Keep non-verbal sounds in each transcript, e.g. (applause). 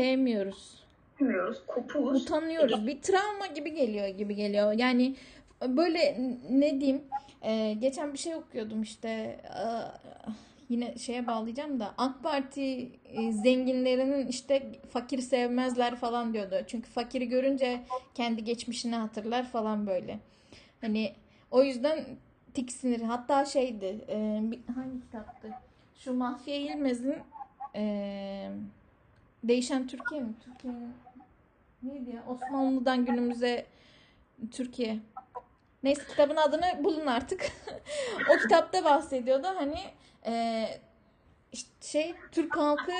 sevmiyoruz. Bilmiyoruz. Kopuğuz. Utanıyoruz. Bir travma gibi geliyor gibi geliyor. Yani böyle ne diyeyim e, geçen bir şey okuyordum işte e, yine şeye bağlayacağım da AK Parti e, zenginlerinin işte fakiri sevmezler falan diyordu. Çünkü fakiri görünce kendi geçmişini hatırlar falan böyle. Hani o yüzden tiksinir. Hatta şeydi e, hangi kitaptı? Şu Mahfiye İlmez'in e, Değişen Türkiye mi? Türkiye'nin neydi ya? Osmanlı'dan günümüze Türkiye. Neyse kitabın adını bulun artık. (laughs) o kitapta bahsediyordu. Hani e, işte şey Türk halkı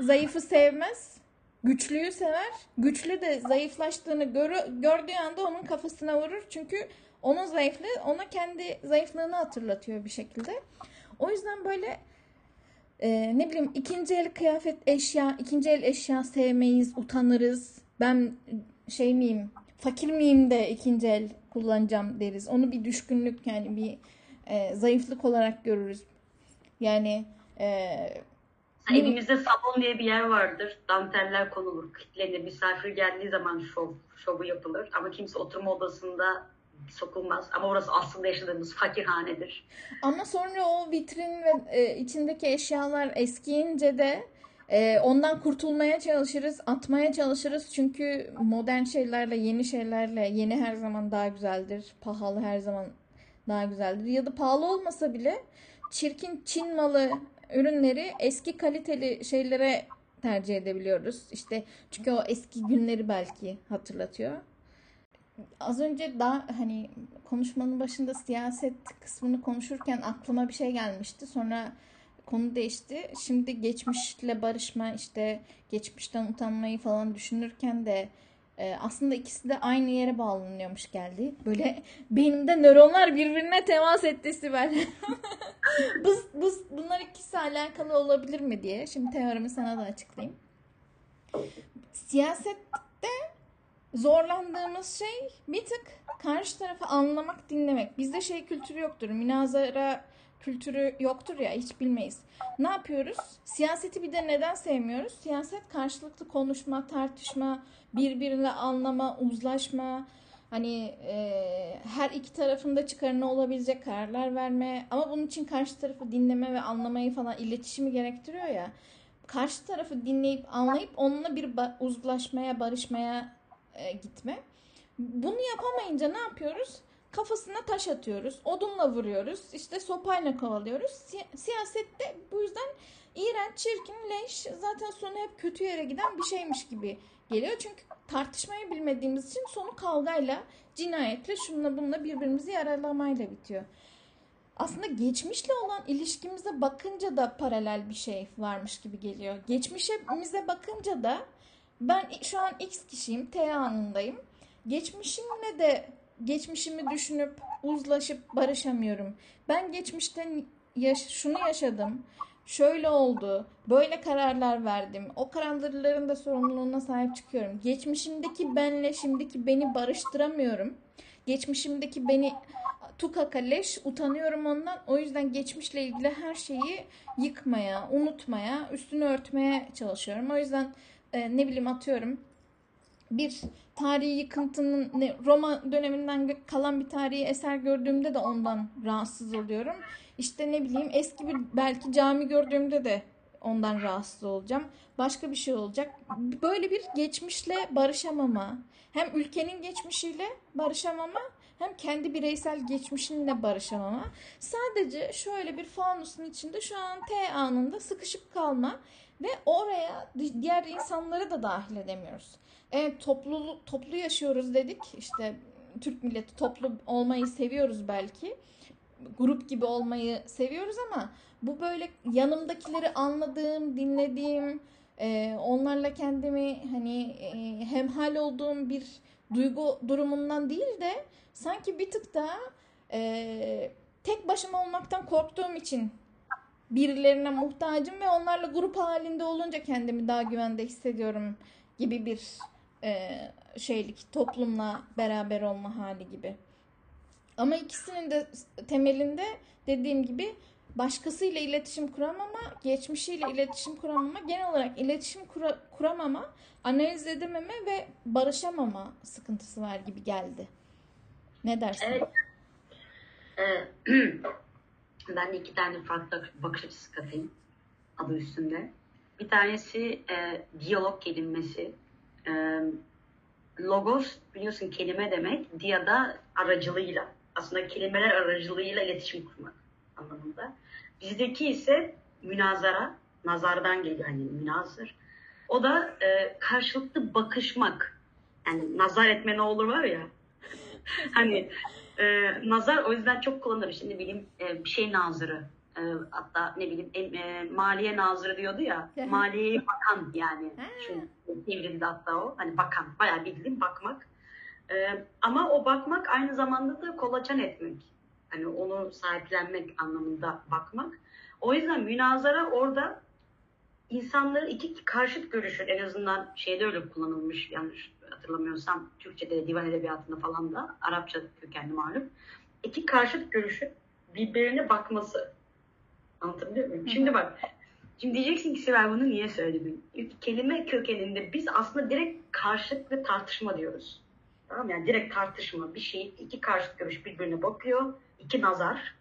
zayıfı sevmez. Güçlüyü sever. Güçlü de zayıflaştığını görü, gördüğü anda onun kafasına vurur. Çünkü onun zayıflığı ona kendi zayıflığını hatırlatıyor bir şekilde. O yüzden böyle e, ne bileyim ikinci el kıyafet eşya, ikinci el eşya sevmeyiz, utanırız. Ben şey miyim, fakir miyim de ikinci el kullanacağım deriz. Onu bir düşkünlük yani bir e, zayıflık olarak görürüz. Yani e, Evimizde salon diye bir yer vardır. Danteller konulur, kitlenir. Misafir geldiği zaman şov, şovu yapılır. Ama kimse oturma odasında sokulmaz. Ama orası aslında yaşadığımız fakirhanedir. Ama sonra o vitrin ve e, içindeki eşyalar eskiyince de e, ondan kurtulmaya çalışırız, atmaya çalışırız. Çünkü modern şeylerle, yeni şeylerle, yeni her zaman daha güzeldir. Pahalı her zaman daha güzeldir. Ya da pahalı olmasa bile çirkin Çin malı ürünleri eski kaliteli şeylere tercih edebiliyoruz. İşte çünkü o eski günleri belki hatırlatıyor. Az önce daha hani konuşmanın başında siyaset kısmını konuşurken aklıma bir şey gelmişti. Sonra konu değişti. Şimdi geçmişle barışma işte geçmişten utanmayı falan düşünürken de e, aslında ikisi de aynı yere bağlanıyormuş geldi. Böyle beynimde nöronlar birbirine temas etti Sibel. (laughs) bu, bu, bunlar ikisi alakalı olabilir mi diye. Şimdi teorimi sana da açıklayayım. Siyasette zorlandığımız şey bir tık karşı tarafı anlamak, dinlemek. Bizde şey kültürü yoktur. Münazara kültürü yoktur ya hiç bilmeyiz. Ne yapıyoruz? Siyaseti bir de neden sevmiyoruz? Siyaset karşılıklı konuşma, tartışma, birbirini anlama, uzlaşma, hani e, her iki tarafında çıkarına olabilecek kararlar verme ama bunun için karşı tarafı dinleme ve anlamayı falan iletişimi gerektiriyor ya. Karşı tarafı dinleyip anlayıp onunla bir ba- uzlaşmaya, barışmaya e, gitme. Bunu yapamayınca ne yapıyoruz? Kafasına taş atıyoruz, odunla vuruyoruz, işte sopayla kovalıyoruz. Si- siyasette bu yüzden iğrenç, çirkin, leş, zaten sonu hep kötü yere giden bir şeymiş gibi geliyor. Çünkü tartışmayı bilmediğimiz için sonu kavgayla, cinayetle, şununla bununla birbirimizi yaralamayla bitiyor. Aslında geçmişle olan ilişkimize bakınca da paralel bir şey varmış gibi geliyor. Geçmişimize bakınca da ben şu an X kişiyim, T anındayım. Geçmişimle de geçmişimi düşünüp uzlaşıp barışamıyorum. Ben geçmişten yaş şunu yaşadım. Şöyle oldu. Böyle kararlar verdim. O kararların da sorumluluğuna sahip çıkıyorum. Geçmişimdeki benle şimdiki beni barıştıramıyorum. Geçmişimdeki beni tukaka leş utanıyorum ondan. O yüzden geçmişle ilgili her şeyi yıkmaya, unutmaya, üstünü örtmeye çalışıyorum. O yüzden e, ne bileyim atıyorum bir tarihi yıkıntının Roma döneminden kalan bir tarihi eser gördüğümde de ondan rahatsız oluyorum. İşte ne bileyim eski bir belki cami gördüğümde de ondan rahatsız olacağım. Başka bir şey olacak. Böyle bir geçmişle barışamama. Hem ülkenin geçmişiyle barışamama hem kendi bireysel geçmişinle barışamama. Sadece şöyle bir fanusun içinde şu an T anında sıkışıp kalma ve oraya diğer insanları da dahil edemiyoruz. Evet toplu toplu yaşıyoruz dedik. İşte Türk milleti toplu olmayı seviyoruz belki. Grup gibi olmayı seviyoruz ama bu böyle yanımdakileri anladığım, dinlediğim, e, onlarla kendimi hani e, hemhal olduğum bir duygu durumundan değil de sanki bir tık daha e, tek başıma olmaktan korktuğum için birilerine muhtacım ve onlarla grup halinde olunca kendimi daha güvende hissediyorum gibi bir e, şeylik toplumla beraber olma hali gibi. Ama ikisinin de temelinde dediğim gibi başkasıyla iletişim kuramama, geçmişiyle iletişim kuramama, genel olarak iletişim kura- kuramama, analiz edememe ve barışamama sıkıntısı var gibi geldi. Ne dersin? Evet. Ee, (clears throat) ben de iki tane farklı bakış açısı katayım adı üstünde. Bir tanesi e, diyalog kelimesi. E, logos biliyorsun kelime demek. Dia da aracılığıyla. Aslında kelimeler aracılığıyla iletişim kurmak anlamında. Bizdeki ise münazara, nazardan geliyor hani münazır. O da e, karşılıklı bakışmak. Yani nazar etme ne olur var ya. (laughs) hani e, nazar o yüzden çok kullanılır. Şimdi ne bileyim e, bir şey nazırı. E, hatta ne bileyim em- e, maliye nazırı diyordu ya. Maliyeye bakan yani. Şu çevrildi hatta o. Hani bakan. Bayağı bildiğin bakmak. E, ama o bakmak aynı zamanda da kolaçan etmek. Hani onu sahiplenmek anlamında bakmak. O yüzden münazara orada insanların iki karşıt görüşün en azından şeyde öyle kullanılmış yanlış hatırlamıyorsam Türkçe'de divan edebiyatında falan da Arapça kökenli malum. İki karşıt görüşün birbirine bakması. Anlatabiliyor muyum? Şimdi bak. Şimdi diyeceksin ki Sibel bunu niye söyledin? Kelime kökeninde biz aslında direkt karşıt ve tartışma diyoruz. Tamam? Yani direkt tartışma. Bir şey iki karşıt görüş birbirine bakıyor. İki nazar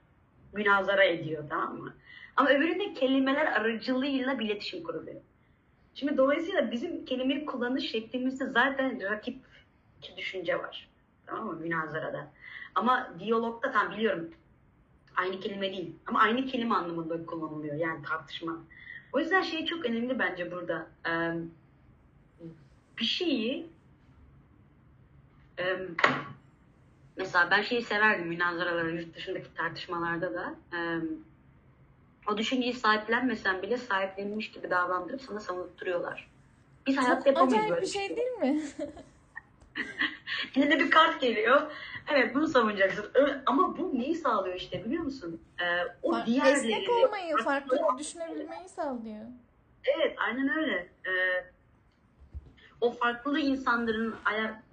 münazara ediyor tamam mı? Ama öbüründe kelimeler aracılığıyla bir iletişim kuruluyor. Şimdi dolayısıyla bizim kelimeyi kullanış şeklimizde zaten rakip düşünce var. Tamam mı? Münazarada. Ama diyalogda tam biliyorum aynı kelime değil. Ama aynı kelime anlamında kullanılıyor. Yani tartışma. O yüzden şey çok önemli bence burada. Ee, bir şeyi ee, mesela ben şeyi severdim münazaraları yurt dışındaki tartışmalarda da. Ee, o düşünceyi sahiplenmesen bile sahiplenmiş gibi davrandırıp sana savunturuyorlar. Biz hayatta yapamayız acayip böyle bir şey değil mi? (laughs) Eline bir kart geliyor. Evet bunu savunacaksın. Ama bu neyi sağlıyor işte biliyor musun? Ee, o Fa- diğerleri. Esnek olmayı, farklı düşünebilmeyi sağlıyor. Evet aynen öyle. Ee, o farklı insanların ayak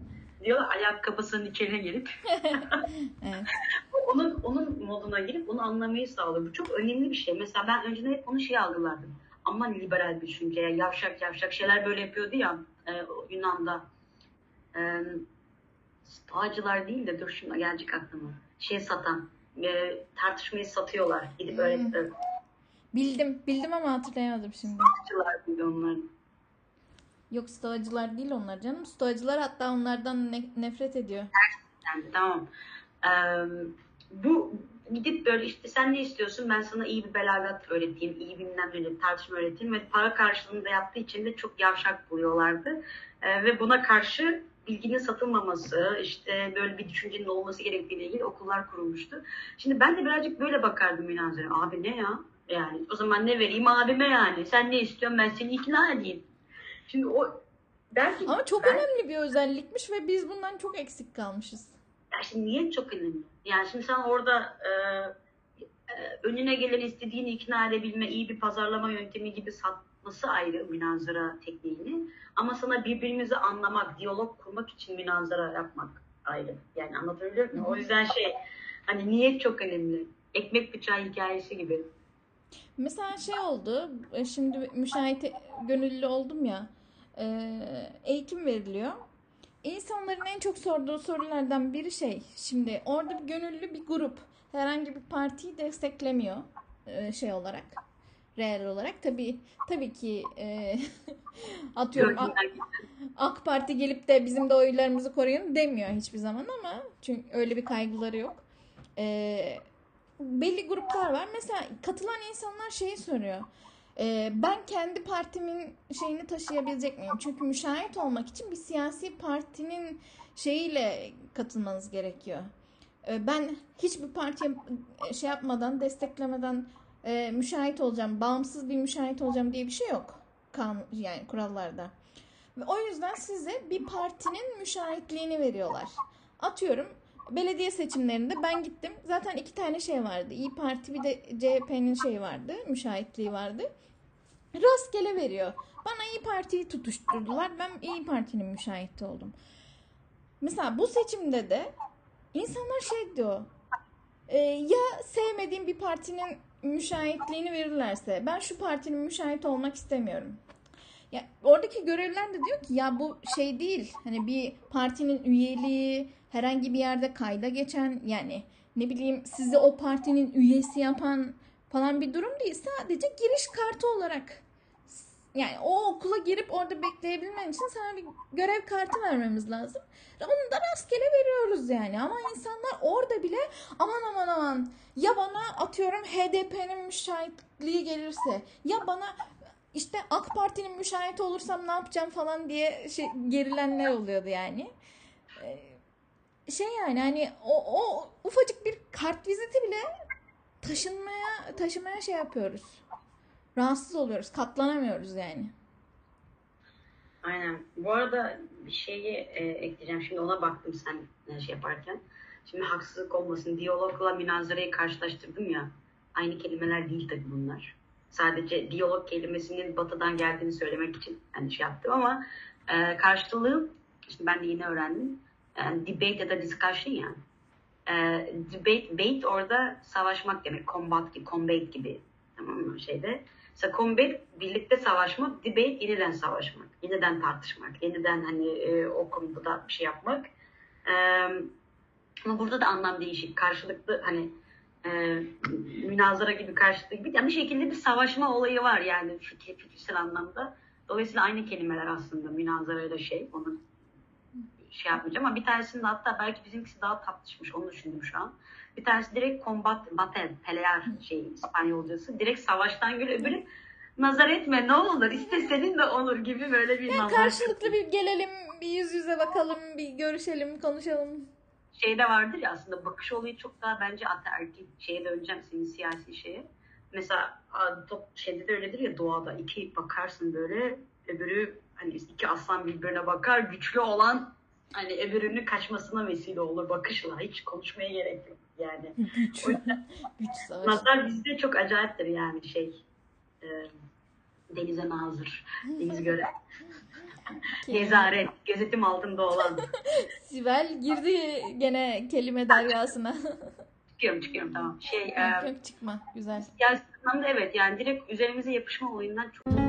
diyorlar ayakkabısının içine girip (laughs) Evet. onun onun moduna girip onu anlamayı sağlıyor. Bu çok önemli bir şey. Mesela ben önceden hep onu şey algılardım. Aman liberal bir düşünce, ya, yavşak yavşak şeyler böyle yapıyordu ya e, Yunan'da. E, stoacılar değil de dur şimdi gelecek aklıma. Şey satan, e, tartışmayı satıyorlar. Gidip Hmm. öyle Bildim, bildim ama hatırlayamadım şimdi. stoacılar mıydı onlar? Yok stoacılar değil onlar canım. Stoacılar hatta onlardan ne- nefret ediyor. Yani tamam. Ee, bu gidip böyle işte sen ne istiyorsun ben sana iyi bir belagat öğreteyim, iyi bilmem ne tartışma öğreteyim ve para karşılığında yaptığı için de çok yavşak buluyorlardı. Ee, ve buna karşı bilginin satılmaması, işte böyle bir düşüncenin olması gerektiğiyle ilgili okullar kurulmuştu. Şimdi ben de birazcık böyle bakardım münazara. Abi ne ya? Yani o zaman ne vereyim abime yani? Sen ne istiyorsun ben seni ikna edeyim. Şimdi o belki Ama çok ben- önemli bir özellikmiş ve biz bundan çok eksik kalmışız. Ya şimdi niyet çok önemli. Yani şimdi sen orada e, e, önüne gelen istediğini ikna edebilme, iyi bir pazarlama yöntemi gibi satması ayrı münazara tekniğini. Ama sana birbirimizi anlamak, diyalog kurmak için münazara yapmak ayrı. Yani anlatabiliyor muyum? O yüzden şey, hani niyet çok önemli. Ekmek bıçağı hikayesi gibi. Mesela şey oldu, e, şimdi müşahit gönüllü oldum ya, e, eğitim veriliyor. İnsanların en çok sorduğu sorulardan biri şey, şimdi orada bir gönüllü bir grup herhangi bir partiyi desteklemiyor e, şey olarak, reel olarak. Tabii tabii ki e, (laughs) atıyorum A- AK Parti gelip de bizim de oylarımızı koruyun demiyor hiçbir zaman ama çünkü öyle bir kaygıları yok. Ee, belli gruplar var. Mesela katılan insanlar şeyi soruyor. Ee, ben kendi partimin şeyini taşıyabilecek miyim? Çünkü müşahit olmak için bir siyasi partinin şeyiyle katılmanız gerekiyor. Ee, ben hiçbir partiye e, şey yapmadan, desteklemeden e, müşahit olacağım, bağımsız bir müşahit olacağım diye bir şey yok. Kanun, yani kurallarda. Ve o yüzden size bir partinin müşahitliğini veriyorlar. Atıyorum belediye seçimlerinde ben gittim. Zaten iki tane şey vardı. İyi Parti bir de CHP'nin şeyi vardı. Müşahitliği vardı. Rastgele veriyor. Bana İyi Parti'yi tutuşturdular. Ben İyi Parti'nin müşahiti oldum. Mesela bu seçimde de insanlar şey diyor. e, ya sevmediğim bir partinin müşahitliğini verirlerse ben şu partinin müşahit olmak istemiyorum. Ya oradaki görevliler de diyor ki ya bu şey değil. Hani bir partinin üyeliği herhangi bir yerde kayda geçen yani ne bileyim sizi o partinin üyesi yapan falan bir durum değil. Sadece giriş kartı olarak yani o okula girip orada bekleyebilmen için sana bir görev kartı vermemiz lazım. Onu da rastgele veriyoruz yani. Ama insanlar orada bile aman aman aman ya bana atıyorum HDP'nin müşahitliği gelirse ya bana işte AK Parti'nin müşahit olursam ne yapacağım falan diye şey, gerilenler oluyordu yani. Şey yani hani o, o ufacık bir kart viziti bile taşınmaya taşımaya şey yapıyoruz. Rahatsız oluyoruz. Katlanamıyoruz yani. Aynen. Bu arada bir şeyi e, ekleyeceğim. Şimdi ona baktım sen e, şey yaparken. Şimdi haksızlık olmasın. Diyalogla münazarayı karşılaştırdım ya. Aynı kelimeler değil tabii bunlar. Sadece diyalog kelimesinin batıdan geldiğini söylemek için hani şey yaptım ama e, karşılığı işte ben de yeni öğrendim. Yani debate ya da discussion ya. E, debate, bait orada savaşmak demek. Combat gibi, combat gibi. Tamam mı şeyde. Mesela combat birlikte savaşmak, debate yeniden savaşmak, yeniden tartışmak, yeniden hani e, o konuda da bir şey yapmak. E, ama burada da anlam değişik. Karşılıklı hani e, münazara gibi karşılıklı gibi. Yani bir şekilde bir savaşma olayı var yani fikir, fikirsel anlamda. Dolayısıyla aynı kelimeler aslında münazara ile şey. Onu şey yapmayacağım ama bir tanesinde hatta belki bizimkisi daha tatlışmış onu düşündüm şu an. Bir tanesi direkt combat, battle, pelear şey İspanyolcası. Direkt savaştan gül öbürü nazar etme ne olur iste senin de olur gibi böyle bir nazar. Karşılıklı bir gelelim, bir yüz yüze bakalım, bir görüşelim, konuşalım. Şeyde vardır ya aslında bakış olayı çok daha bence ataerkil şeye döneceğim senin siyasi şeye. Mesela şeyde de öyledir ya doğada iki bakarsın böyle öbürü hani iki aslan birbirine bakar güçlü olan hani öbürünün kaçmasına vesile olur bakışla hiç konuşmaya gerek yok yani. (laughs) Güç. Yüzden (laughs) Güç savaşı. Nazar bizde çok acayiptir yani şey e, denize nazır, deniz göre, (laughs) nezaret, gözetim altında olan. Sibel girdi gene kelime deryasına. Çıkıyorum çıkıyorum tamam. Şey e, Yok, çıkma. Güzel. anlamda evet yani direkt üzerimize yapışma olayından çok